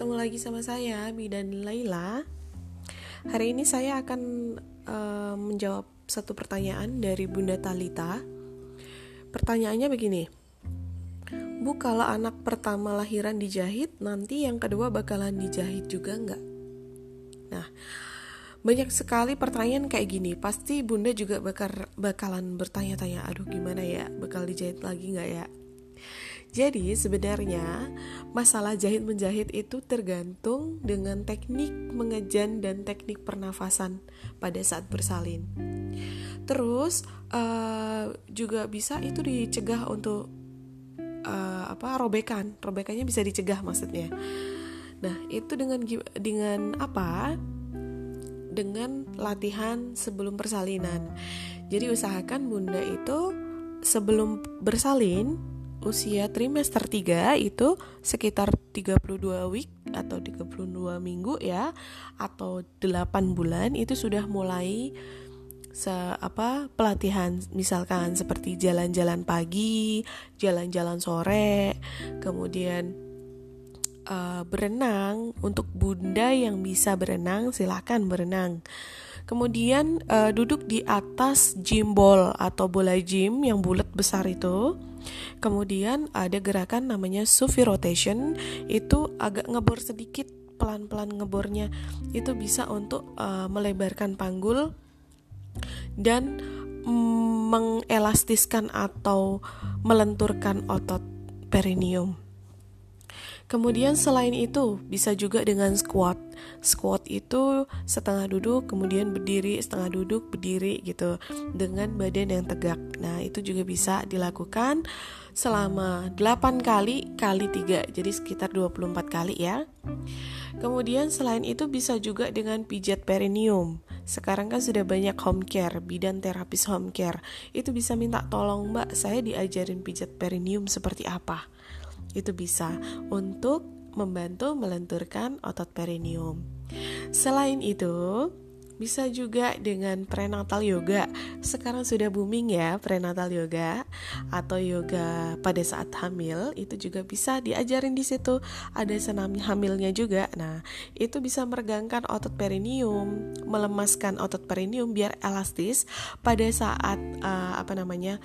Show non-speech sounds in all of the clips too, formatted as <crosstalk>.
ketemu lagi sama saya Bidan Laila. Hari ini saya akan uh, menjawab satu pertanyaan dari Bunda Talita. Pertanyaannya begini. Bu, kalau anak pertama lahiran dijahit, nanti yang kedua bakalan dijahit juga nggak? Nah, banyak sekali pertanyaan kayak gini. Pasti Bunda juga bakal bakalan bertanya-tanya, aduh gimana ya, bakal dijahit lagi nggak ya? Jadi sebenarnya masalah jahit menjahit itu tergantung dengan teknik mengejan dan teknik pernafasan pada saat bersalin. Terus uh, juga bisa itu dicegah untuk uh, apa robekan, robekannya bisa dicegah maksudnya. Nah itu dengan dengan apa? Dengan latihan sebelum persalinan. Jadi usahakan bunda itu sebelum bersalin usia trimester 3 itu sekitar 32 week atau 32 minggu ya atau 8 bulan itu sudah mulai se apa pelatihan. Misalkan seperti jalan-jalan pagi, jalan-jalan sore, kemudian uh, berenang. Untuk bunda yang bisa berenang silahkan berenang. Kemudian uh, duduk di atas gym ball atau bola gym yang bulat besar itu Kemudian ada gerakan namanya Sufi rotation, itu agak ngebor sedikit pelan-pelan ngebornya. Itu bisa untuk uh, melebarkan panggul dan mm, mengelastiskan atau melenturkan otot perineum. Kemudian selain itu bisa juga dengan squat. Squat itu setengah duduk kemudian berdiri, setengah duduk berdiri gitu dengan badan yang tegak. Nah, itu juga bisa dilakukan selama 8 kali kali 3. Jadi sekitar 24 kali ya. Kemudian selain itu bisa juga dengan pijat perineum. Sekarang kan sudah banyak home care, bidan terapis home care. Itu bisa minta tolong mbak, saya diajarin pijat perineum seperti apa itu bisa untuk membantu melenturkan otot perineum. Selain itu, bisa juga dengan prenatal yoga. Sekarang sudah booming ya prenatal yoga atau yoga pada saat hamil itu juga bisa diajarin di situ. Ada senam hamilnya juga. Nah, itu bisa meregangkan otot perineum, melemaskan otot perineum biar elastis pada saat uh, apa namanya?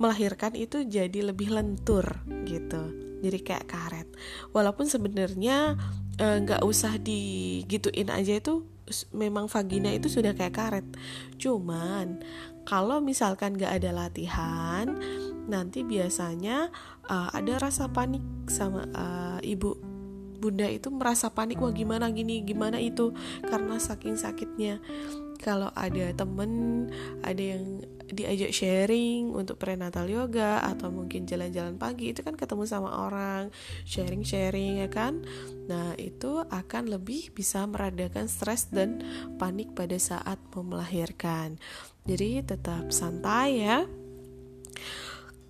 melahirkan itu jadi lebih lentur gitu jadi kayak karet. Walaupun sebenarnya eh, nggak e, usah digituin aja itu memang vagina itu sudah kayak karet. Cuman kalau misalkan nggak ada latihan nanti biasanya uh, ada rasa panik sama uh, ibu. Bunda itu merasa panik wah gimana gini gimana itu? Karena saking sakitnya kalau ada temen ada yang diajak sharing untuk prenatal yoga atau mungkin jalan-jalan pagi itu kan ketemu sama orang sharing-sharing ya kan? Nah itu akan lebih bisa meredakan stres dan panik pada saat mau melahirkan. Jadi tetap santai ya.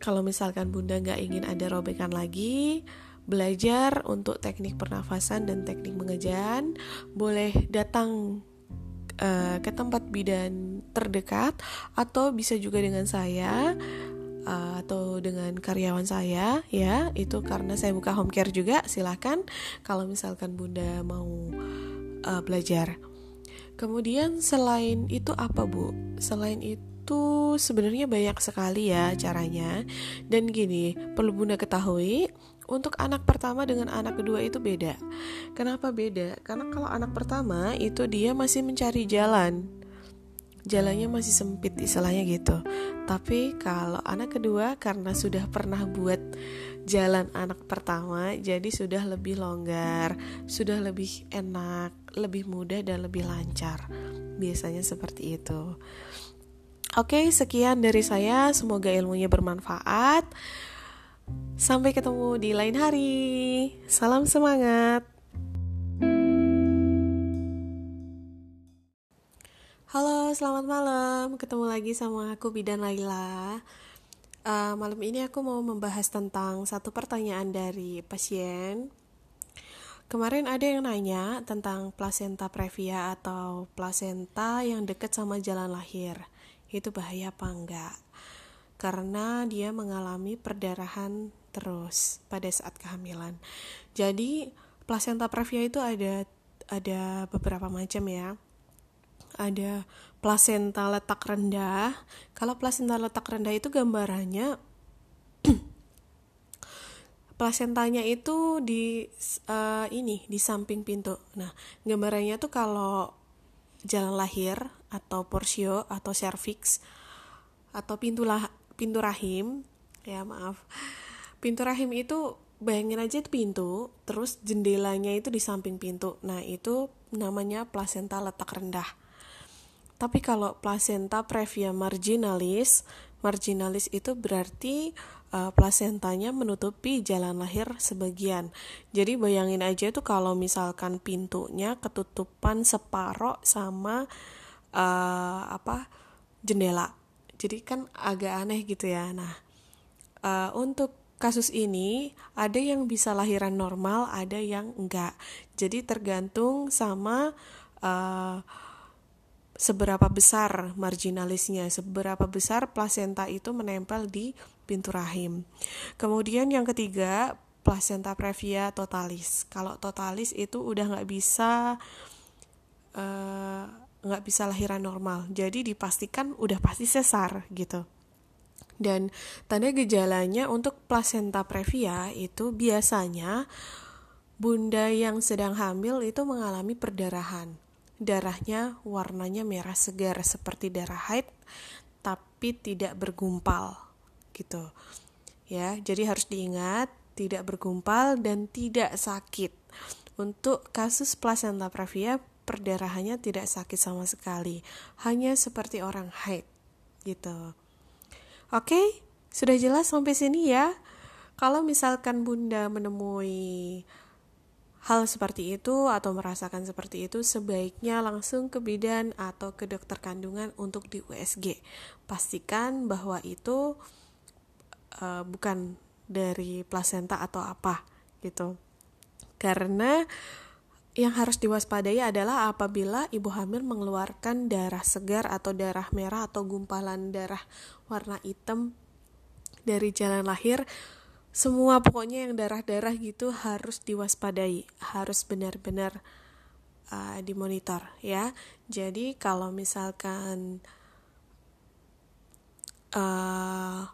Kalau misalkan bunda nggak ingin ada robekan lagi belajar untuk teknik pernafasan dan teknik mengejan. Boleh datang uh, ke tempat bidan terdekat atau bisa juga dengan saya uh, atau dengan karyawan saya ya. Itu karena saya buka home care juga silahkan kalau misalkan bunda mau uh, belajar. Kemudian selain itu apa bu? Selain itu sebenarnya banyak sekali ya caranya. Dan gini perlu bunda ketahui untuk anak pertama dengan anak kedua itu beda. Kenapa beda? Karena kalau anak pertama itu dia masih mencari jalan. Jalannya masih sempit istilahnya gitu. Tapi kalau anak kedua karena sudah pernah buat jalan anak pertama jadi sudah lebih longgar, sudah lebih enak, lebih mudah dan lebih lancar. Biasanya seperti itu. Oke, sekian dari saya. Semoga ilmunya bermanfaat. Sampai ketemu di lain hari. Salam semangat. Halo, selamat malam. Ketemu lagi sama aku Bidan Laila. Uh, malam ini aku mau membahas tentang satu pertanyaan dari pasien. Kemarin ada yang nanya tentang placenta previa atau placenta yang dekat sama jalan lahir. Itu bahaya apa enggak? Karena dia mengalami perdarahan terus pada saat kehamilan. Jadi Plasenta previa itu ada ada beberapa macam ya. Ada plasenta letak rendah. Kalau plasenta letak rendah itu gambarannya <clears throat> plasentanya itu di uh, ini di samping pintu. Nah, gambarannya tuh kalau jalan lahir atau porsio atau cervix atau pintu lah pintu rahim ya maaf pintu rahim itu bayangin aja itu pintu terus jendelanya itu di samping pintu nah itu namanya plasenta letak rendah tapi kalau plasenta previa marginalis marginalis itu berarti uh, plasentanya menutupi jalan lahir sebagian. Jadi bayangin aja tuh kalau misalkan pintunya ketutupan separoh sama uh, apa jendela. Jadi kan agak aneh gitu ya. Nah, uh, untuk kasus ini ada yang bisa lahiran normal, ada yang enggak. Jadi tergantung sama uh, seberapa besar marginalisnya, seberapa besar plasenta itu menempel di pintu rahim. Kemudian yang ketiga, placenta previa totalis. Kalau totalis itu udah nggak bisa eh, nggak bisa lahiran normal, jadi dipastikan udah pasti sesar gitu. Dan tanda gejalanya untuk placenta previa itu biasanya bunda yang sedang hamil itu mengalami perdarahan. Darahnya warnanya merah segar seperti darah haid tapi tidak bergumpal gitu. Ya jadi harus diingat tidak bergumpal dan tidak sakit. Untuk kasus placenta previa perdarahannya tidak sakit sama sekali hanya seperti orang haid gitu oke sudah jelas sampai sini ya kalau misalkan bunda menemui hal seperti itu atau merasakan seperti itu sebaiknya langsung ke bidan atau ke dokter kandungan untuk di USG. Pastikan bahwa itu uh, bukan dari plasenta atau apa gitu. Karena yang harus diwaspadai adalah apabila ibu hamil mengeluarkan darah segar atau darah merah atau gumpalan darah warna hitam dari jalan lahir semua pokoknya yang darah-darah gitu harus diwaspadai, harus benar-benar uh, dimonitor ya. Jadi kalau misalkan uh,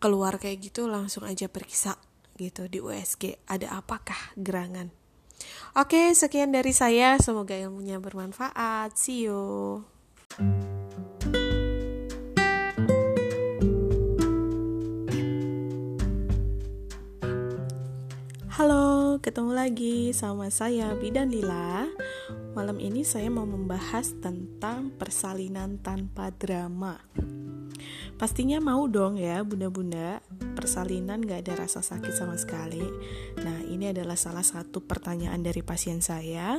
keluar kayak gitu langsung aja periksa gitu di USG ada apakah gerangan. Oke, sekian dari saya. Semoga ilmunya bermanfaat. See you. Halo, ketemu lagi sama saya Bidan Lila. Malam ini saya mau membahas tentang persalinan tanpa drama. Pastinya mau dong ya bunda-bunda persalinan gak ada rasa sakit sama sekali. Nah ini adalah salah satu pertanyaan dari pasien saya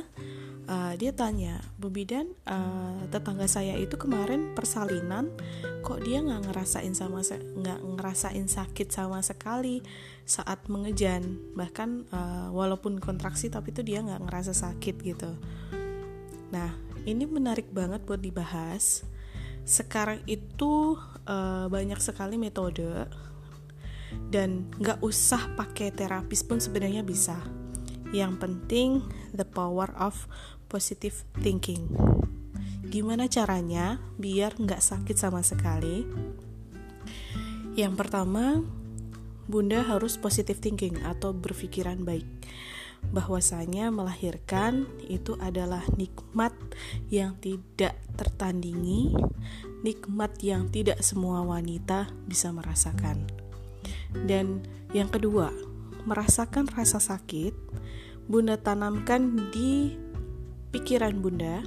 uh, dia tanya Bu Bidan uh, tetangga saya itu kemarin persalinan kok dia nggak ngerasain sama nggak ngerasain sakit sama sekali saat mengejan bahkan uh, walaupun kontraksi tapi itu dia nggak ngerasa sakit gitu nah ini menarik banget buat dibahas sekarang itu uh, banyak sekali metode dan nggak usah pakai terapis pun sebenarnya bisa yang penting the power of positive thinking. Gimana caranya biar nggak sakit sama sekali? Yang pertama, Bunda harus positive thinking atau berpikiran baik bahwasanya melahirkan itu adalah nikmat yang tidak tertandingi, nikmat yang tidak semua wanita bisa merasakan. Dan yang kedua, merasakan rasa sakit, Bunda tanamkan di pikiran Bunda,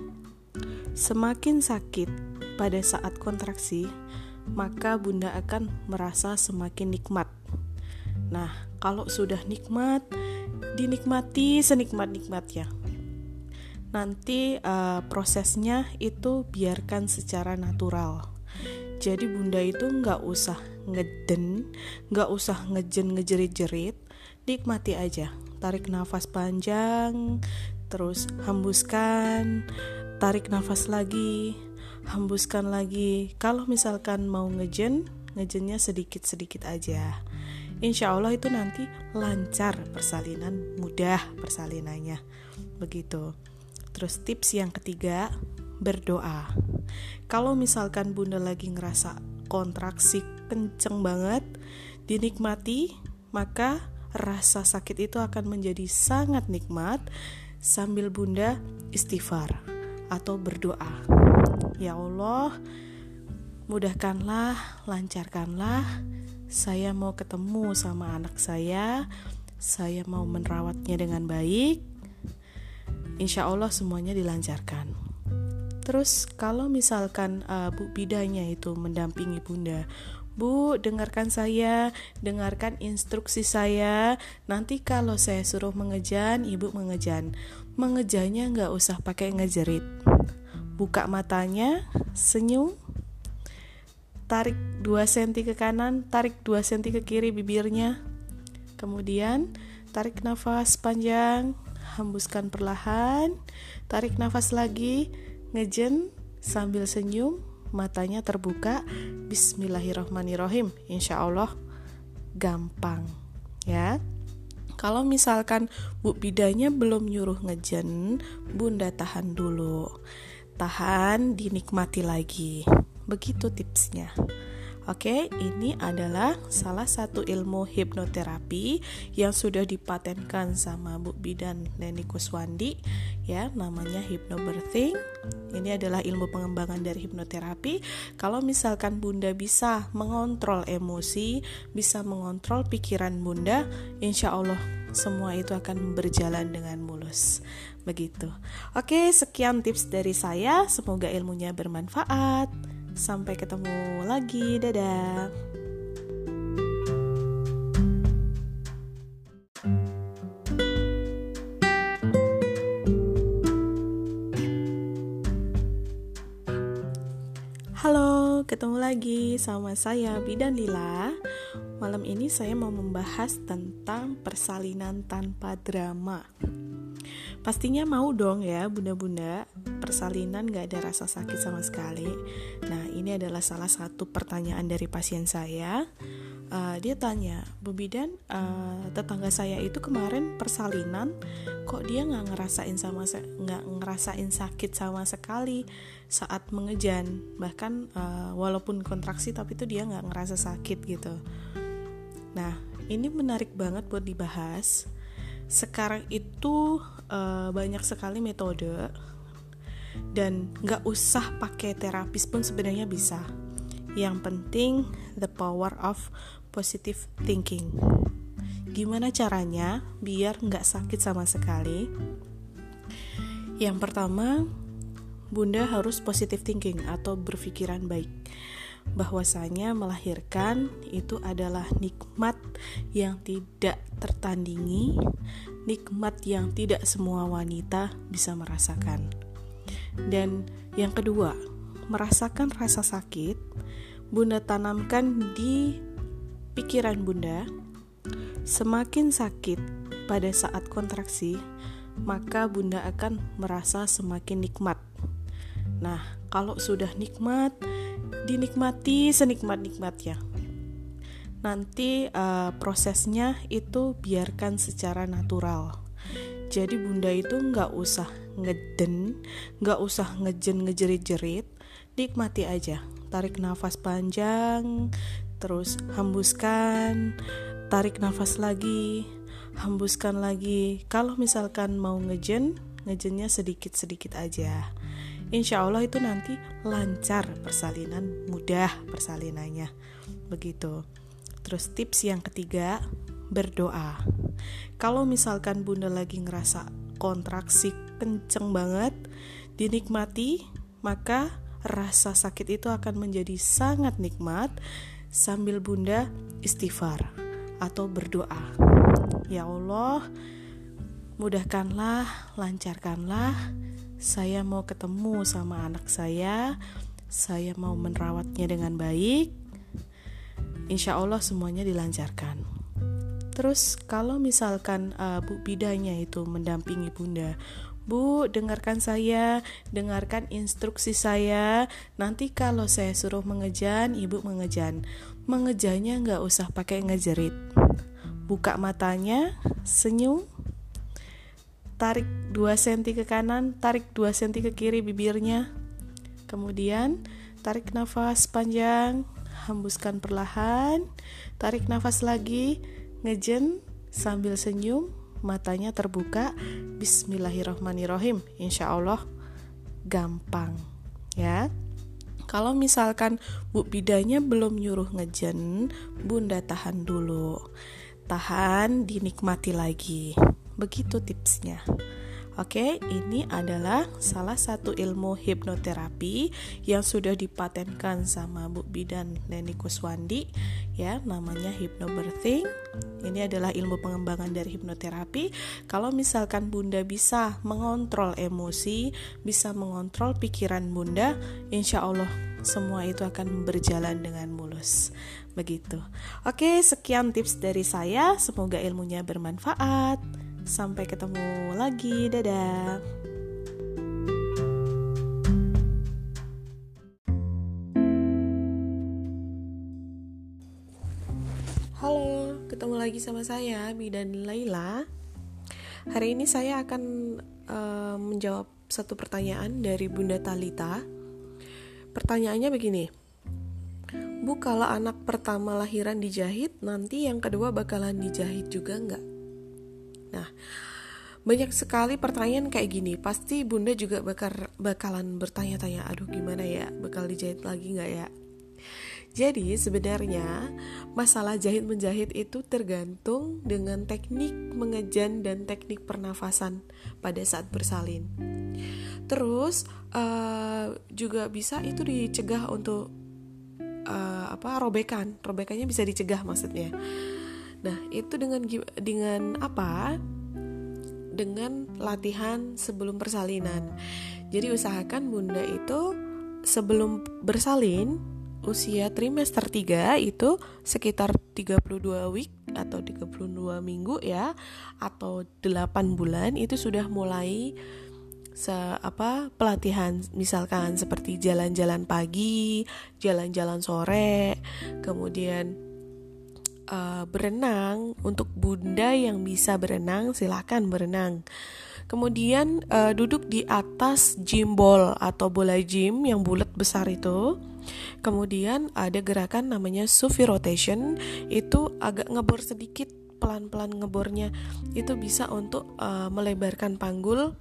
semakin sakit pada saat kontraksi, maka Bunda akan merasa semakin nikmat. Nah, kalau sudah nikmat, dinikmati senikmat-nikmatnya. Nanti uh, prosesnya itu biarkan secara natural. Jadi bunda itu nggak usah ngeden, nggak usah ngejen ngejerit-jerit, nikmati aja. Tarik nafas panjang, terus hembuskan tarik nafas lagi hembuskan lagi kalau misalkan mau ngejen ngejennya sedikit-sedikit aja insya Allah itu nanti lancar persalinan mudah persalinannya. Begitu. Terus tips yang ketiga berdoa. Kalau misalkan bunda lagi ngerasa kontraksi kenceng banget dinikmati maka rasa sakit itu akan menjadi sangat nikmat sambil bunda istighfar atau berdoa. Ya Allah mudahkanlah lancarkanlah saya mau ketemu sama anak saya saya mau merawatnya dengan baik insya Allah semuanya dilancarkan terus kalau misalkan uh, bu bidanya itu mendampingi bunda Bu, dengarkan saya, dengarkan instruksi saya. Nanti kalau saya suruh mengejan, ibu mengejan. Mengejannya nggak usah pakai ngejerit. Buka matanya, senyum, tarik 2 cm ke kanan, tarik 2 cm ke kiri bibirnya. Kemudian tarik nafas panjang, hembuskan perlahan, tarik nafas lagi, ngejen sambil senyum, matanya terbuka. Bismillahirrohmanirrohim. Insya Allah gampang ya. Kalau misalkan Bu Bidanya belum nyuruh ngejen, Bunda tahan dulu. Tahan, dinikmati lagi. Begitu tipsnya. Oke, ini adalah salah satu ilmu hipnoterapi yang sudah dipatenkan sama Bu Bidan Neni Kuswandi ya, namanya hypnobirthing. Ini adalah ilmu pengembangan dari hipnoterapi. Kalau misalkan Bunda bisa mengontrol emosi, bisa mengontrol pikiran Bunda, insya Allah semua itu akan berjalan dengan mulus. Begitu. Oke, sekian tips dari saya. Semoga ilmunya bermanfaat. Sampai ketemu lagi, dadah. Halo, ketemu lagi sama saya Bidan Lila. Malam ini saya mau membahas tentang persalinan tanpa drama. Pastinya mau dong ya bunda-bunda persalinan gak ada rasa sakit sama sekali. Nah ini adalah salah satu pertanyaan dari pasien saya. Uh, Dia tanya, Bu Bidan uh, tetangga saya itu kemarin persalinan Kok dia gak ngerasain sama nggak ngerasain sakit sama sekali saat mengejan? Bahkan uh, walaupun kontraksi tapi itu dia gak ngerasa sakit gitu. Nah ini menarik banget buat dibahas. Sekarang itu uh, banyak sekali metode dan nggak usah pakai terapis pun sebenarnya bisa. Yang penting the power of positive thinking. Gimana caranya biar nggak sakit sama sekali? Yang pertama, Bunda harus positive thinking atau berpikiran baik bahwasanya melahirkan itu adalah nikmat yang tidak tertandingi, nikmat yang tidak semua wanita bisa merasakan. Dan yang kedua, merasakan rasa sakit, Bunda tanamkan di pikiran Bunda. Semakin sakit pada saat kontraksi, maka Bunda akan merasa semakin nikmat. Nah, kalau sudah nikmat, dinikmati senikmat-nikmatnya. Nanti uh, prosesnya itu biarkan secara natural. Jadi bunda itu nggak usah ngeden, nggak usah ngejen ngejerit-jerit, nikmati aja. Tarik nafas panjang, terus hembuskan, tarik nafas lagi, hembuskan lagi. Kalau misalkan mau ngejen, ngejennya sedikit-sedikit aja. Insya Allah itu nanti lancar persalinan mudah persalinannya. Begitu. Terus tips yang ketiga berdoa. Kalau misalkan bunda lagi ngerasa kontraksi kenceng banget dinikmati maka rasa sakit itu akan menjadi sangat nikmat sambil bunda istighfar atau berdoa ya Allah mudahkanlah lancarkanlah saya mau ketemu sama anak saya, saya mau merawatnya dengan baik. Insya Allah semuanya dilancarkan. Terus kalau misalkan uh, Bu bidanya itu mendampingi Bunda, Bu, dengarkan saya, dengarkan instruksi saya. Nanti kalau saya suruh mengejan, Ibu mengejan. Mengejannya nggak usah pakai ngejerit. buka matanya, senyum, tarik 2 cm ke kanan, tarik 2 cm ke kiri bibirnya. Kemudian tarik nafas panjang, hembuskan perlahan, tarik nafas lagi, ngejen sambil senyum, matanya terbuka. Bismillahirrohmanirrohim. Insya Allah gampang ya. Kalau misalkan Bu Bidanya belum nyuruh ngejen, Bunda tahan dulu. Tahan, dinikmati lagi. Begitu tipsnya. Oke, ini adalah salah satu ilmu hipnoterapi yang sudah dipatenkan sama Bu Bidan Neni Kuswandi ya, namanya hypnobirthing. Ini adalah ilmu pengembangan dari hipnoterapi. Kalau misalkan Bunda bisa mengontrol emosi, bisa mengontrol pikiran Bunda, insya Allah semua itu akan berjalan dengan mulus. Begitu. Oke, sekian tips dari saya. Semoga ilmunya bermanfaat. Sampai ketemu lagi, dadah. Lagi sama saya Bidan Laila. Hari ini saya akan uh, menjawab satu pertanyaan dari Bunda Talita. Pertanyaannya begini. Bu, kalau anak pertama lahiran dijahit, nanti yang kedua bakalan dijahit juga nggak? Nah, banyak sekali pertanyaan kayak gini. Pasti bunda juga bakal bakalan bertanya-tanya, aduh gimana ya, bakal dijahit lagi nggak ya? Jadi sebenarnya masalah jahit menjahit itu tergantung dengan teknik mengejan dan teknik pernafasan pada saat bersalin. Terus uh, juga bisa itu dicegah untuk uh, apa robekan, robekannya bisa dicegah maksudnya. Nah, itu dengan dengan apa? Dengan latihan sebelum persalinan. Jadi usahakan Bunda itu sebelum bersalin usia trimester 3 itu sekitar 32 week atau 32 minggu ya atau 8 bulan itu sudah mulai se apa pelatihan. Misalkan seperti jalan-jalan pagi, jalan-jalan sore, kemudian uh, berenang. Untuk bunda yang bisa berenang silahkan berenang. Kemudian uh, duduk di atas gym ball atau bola gym yang bulat besar itu kemudian ada gerakan namanya sufi rotation. Itu agak ngebor sedikit pelan-pelan ngebornya. Itu bisa untuk uh, melebarkan panggul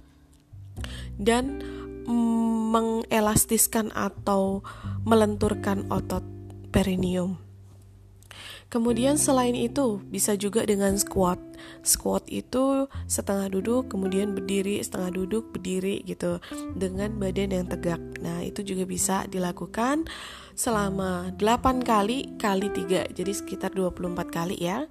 dan mm, mengelastiskan atau melenturkan otot perineum Kemudian selain itu bisa juga dengan squat. Squat itu setengah duduk kemudian berdiri, setengah duduk berdiri gitu dengan badan yang tegak. Nah, itu juga bisa dilakukan selama 8 kali kali 3. Jadi sekitar 24 kali ya.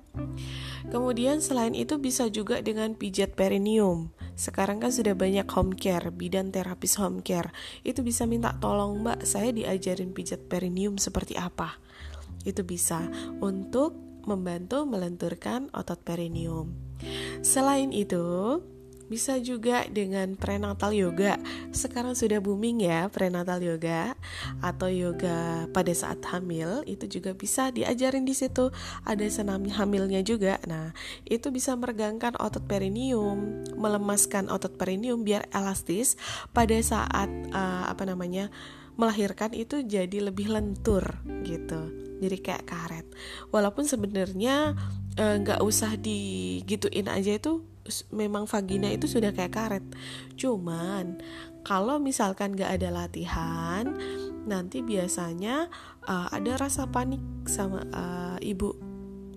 Kemudian selain itu bisa juga dengan pijat perineum. Sekarang kan sudah banyak home care, bidan terapis home care. Itu bisa minta tolong mbak, saya diajarin pijat perineum seperti apa itu bisa untuk membantu melenturkan otot perineum. Selain itu, bisa juga dengan prenatal yoga. Sekarang sudah booming ya prenatal yoga atau yoga pada saat hamil itu juga bisa diajarin di situ. Ada senam hamilnya juga. Nah, itu bisa meregangkan otot perineum, melemaskan otot perineum biar elastis pada saat uh, apa namanya? melahirkan itu jadi lebih lentur gitu jadi kayak karet. Walaupun sebenarnya eh, nggak e, usah digituin aja itu memang vagina itu sudah kayak karet. Cuman kalau misalkan nggak ada latihan nanti biasanya uh, ada rasa panik sama uh, ibu.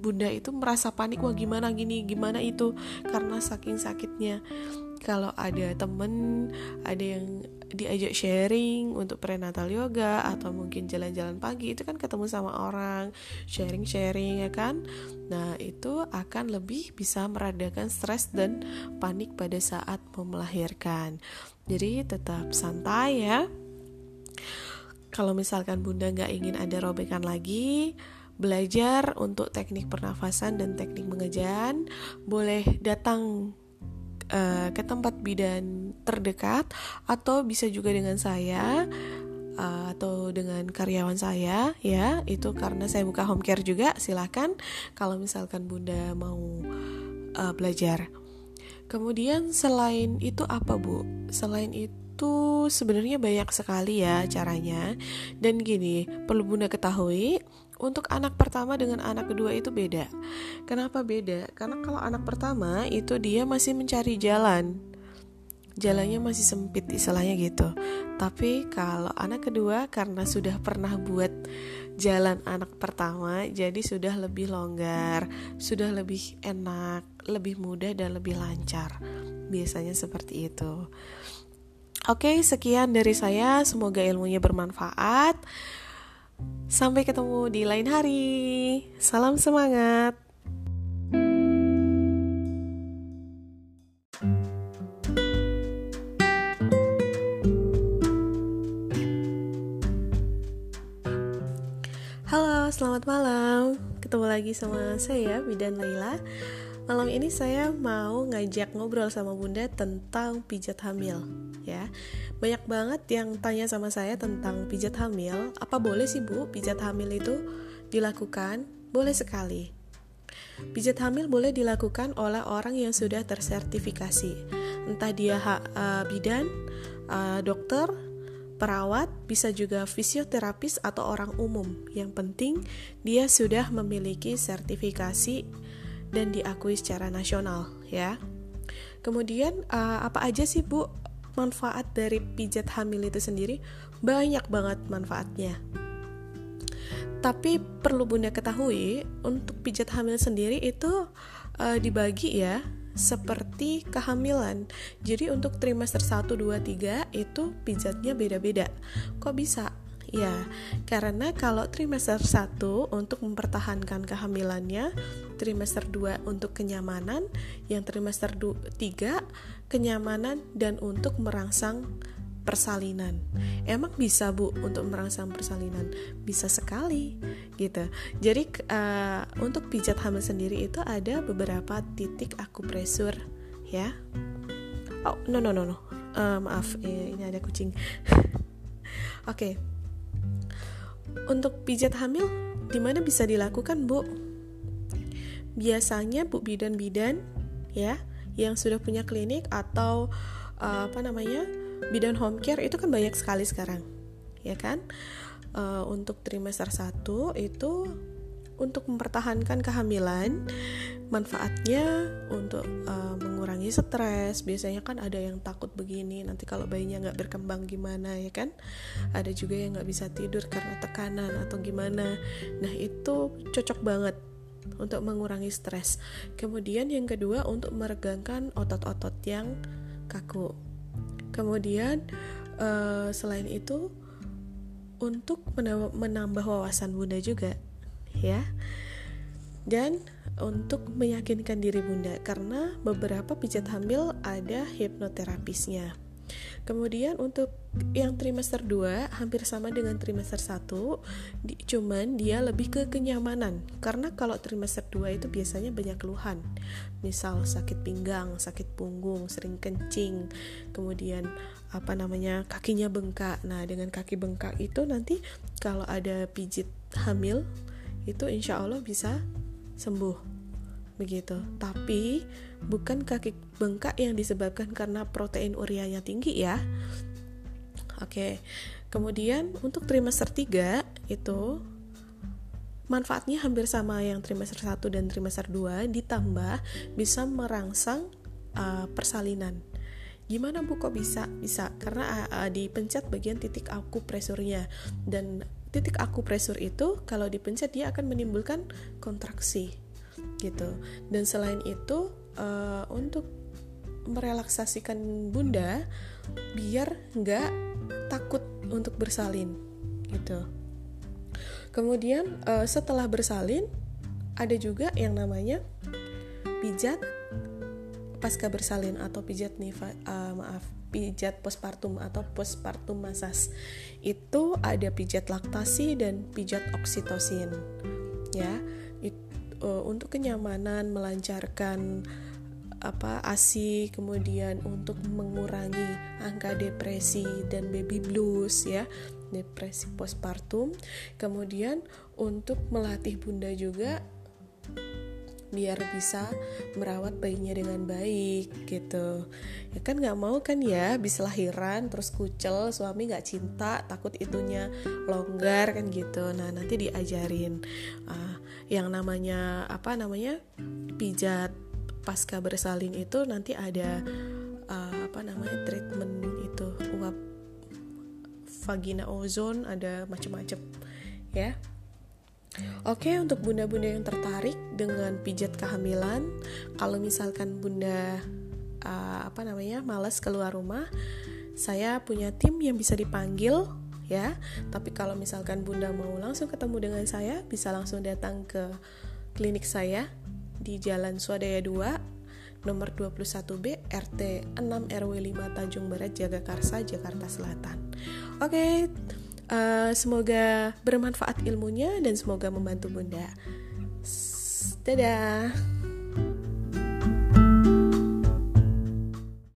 Bunda itu merasa panik wah gimana gini gimana itu? Karena saking sakitnya kalau ada temen ada yang diajak sharing untuk prenatal yoga atau mungkin jalan-jalan pagi itu kan ketemu sama orang sharing-sharing ya kan? Nah itu akan lebih bisa meredakan stres dan panik pada saat mau melahirkan. Jadi tetap santai ya. Kalau misalkan bunda nggak ingin ada robekan lagi belajar untuk teknik pernafasan dan teknik mengejan. Boleh datang uh, ke tempat bidan terdekat atau bisa juga dengan saya uh, atau dengan karyawan saya ya. Itu karena saya buka home care juga silahkan kalau misalkan bunda mau uh, belajar. Kemudian selain itu apa bu? Selain itu sebenarnya banyak sekali ya caranya. Dan gini perlu bunda ketahui untuk anak pertama dengan anak kedua itu beda. Kenapa beda? Karena kalau anak pertama itu dia masih mencari jalan. Jalannya masih sempit istilahnya gitu. Tapi kalau anak kedua karena sudah pernah buat jalan anak pertama jadi sudah lebih longgar, sudah lebih enak, lebih mudah dan lebih lancar. Biasanya seperti itu. Oke, sekian dari saya. Semoga ilmunya bermanfaat. Sampai ketemu di lain hari. Salam semangat. Halo, selamat malam. Ketemu lagi sama saya Bidan Laila. Malam ini saya mau ngajak ngobrol sama Bunda tentang pijat hamil ya. Banyak banget yang tanya sama saya tentang pijat hamil. Apa boleh sih Bu pijat hamil itu dilakukan? Boleh sekali. Pijat hamil boleh dilakukan oleh orang yang sudah tersertifikasi. Entah dia uh, bidan, uh, dokter, perawat, bisa juga fisioterapis atau orang umum. Yang penting dia sudah memiliki sertifikasi dan diakui secara nasional ya. Kemudian uh, apa aja sih Bu manfaat dari pijat hamil itu sendiri? Banyak banget manfaatnya. Tapi perlu Bunda ketahui untuk pijat hamil sendiri itu uh, dibagi ya seperti kehamilan. Jadi untuk trimester 1 2 3 itu pijatnya beda-beda. Kok bisa? Ya, karena kalau trimester 1 untuk mempertahankan kehamilannya, trimester 2 untuk kenyamanan, yang trimester 3 kenyamanan dan untuk merangsang persalinan. Emang bisa Bu untuk merangsang persalinan? Bisa sekali gitu. Jadi uh, untuk pijat hamil sendiri itu ada beberapa titik akupresur ya. Oh, no no no no. Uh, maaf, ini ada kucing. <laughs> Oke. okay untuk pijat hamil, di mana bisa dilakukan, Bu? Biasanya Bu bidan-bidan ya, yang sudah punya klinik atau uh, apa namanya? bidan home care itu kan banyak sekali sekarang. Ya kan? Uh, untuk trimester 1 itu untuk mempertahankan kehamilan manfaatnya untuk uh, mengurangi stres. Biasanya kan ada yang takut begini nanti kalau bayinya nggak berkembang gimana ya kan? Ada juga yang nggak bisa tidur karena tekanan atau gimana. Nah itu cocok banget untuk mengurangi stres. Kemudian yang kedua untuk meregangkan otot-otot yang kaku. Kemudian uh, selain itu untuk menambah wawasan bunda juga ya. Dan untuk meyakinkan diri bunda karena beberapa pijat hamil ada hipnoterapisnya. Kemudian untuk yang trimester 2 hampir sama dengan trimester 1 di, cuman dia lebih ke kenyamanan. Karena kalau trimester 2 itu biasanya banyak keluhan. Misal sakit pinggang, sakit punggung, sering kencing kemudian apa namanya kakinya bengkak. Nah dengan kaki bengkak itu nanti kalau ada pijit hamil itu insya Allah bisa sembuh. Begitu. Tapi bukan kaki bengkak yang disebabkan karena protein urianya tinggi ya. Oke. Kemudian untuk trimester 3 itu manfaatnya hampir sama yang trimester 1 dan trimester 2 ditambah bisa merangsang uh, persalinan. Gimana bu kok bisa? Bisa. Karena uh, dipencet bagian titik akupresurnya. Dan titik akupresur itu kalau dipencet dia akan menimbulkan kontraksi gitu. Dan selain itu uh, untuk merelaksasikan bunda biar nggak takut untuk bersalin gitu. Kemudian uh, setelah bersalin ada juga yang namanya pijat pasca bersalin atau pijat nifa uh, maaf pijat postpartum atau postpartum massage itu ada pijat laktasi dan pijat oksitosin ya. It, uh, untuk kenyamanan melancarkan apa ASI kemudian untuk mengurangi angka depresi dan baby blues ya depresi postpartum. Kemudian untuk melatih bunda juga biar bisa merawat bayinya dengan baik gitu. Ya kan nggak mau kan ya bisa lahiran terus kucel suami nggak cinta takut itunya longgar kan gitu. Nah nanti diajarin uh, yang namanya apa namanya pijat pasca bersalin itu nanti ada uh, apa namanya treatment itu. Uap vagina ozon ada macam-macam ya Oke, untuk bunda-bunda yang tertarik dengan pijat kehamilan, kalau misalkan bunda uh, apa namanya malas keluar rumah, saya punya tim yang bisa dipanggil ya. Tapi kalau misalkan bunda mau langsung ketemu dengan saya, bisa langsung datang ke klinik saya di Jalan Swadaya 2 nomor 21B RT 6 RW 5 Tanjung Barat Jagakarsa Jakarta Selatan. Oke, Uh, semoga bermanfaat ilmunya dan semoga membantu Bunda. Dadah.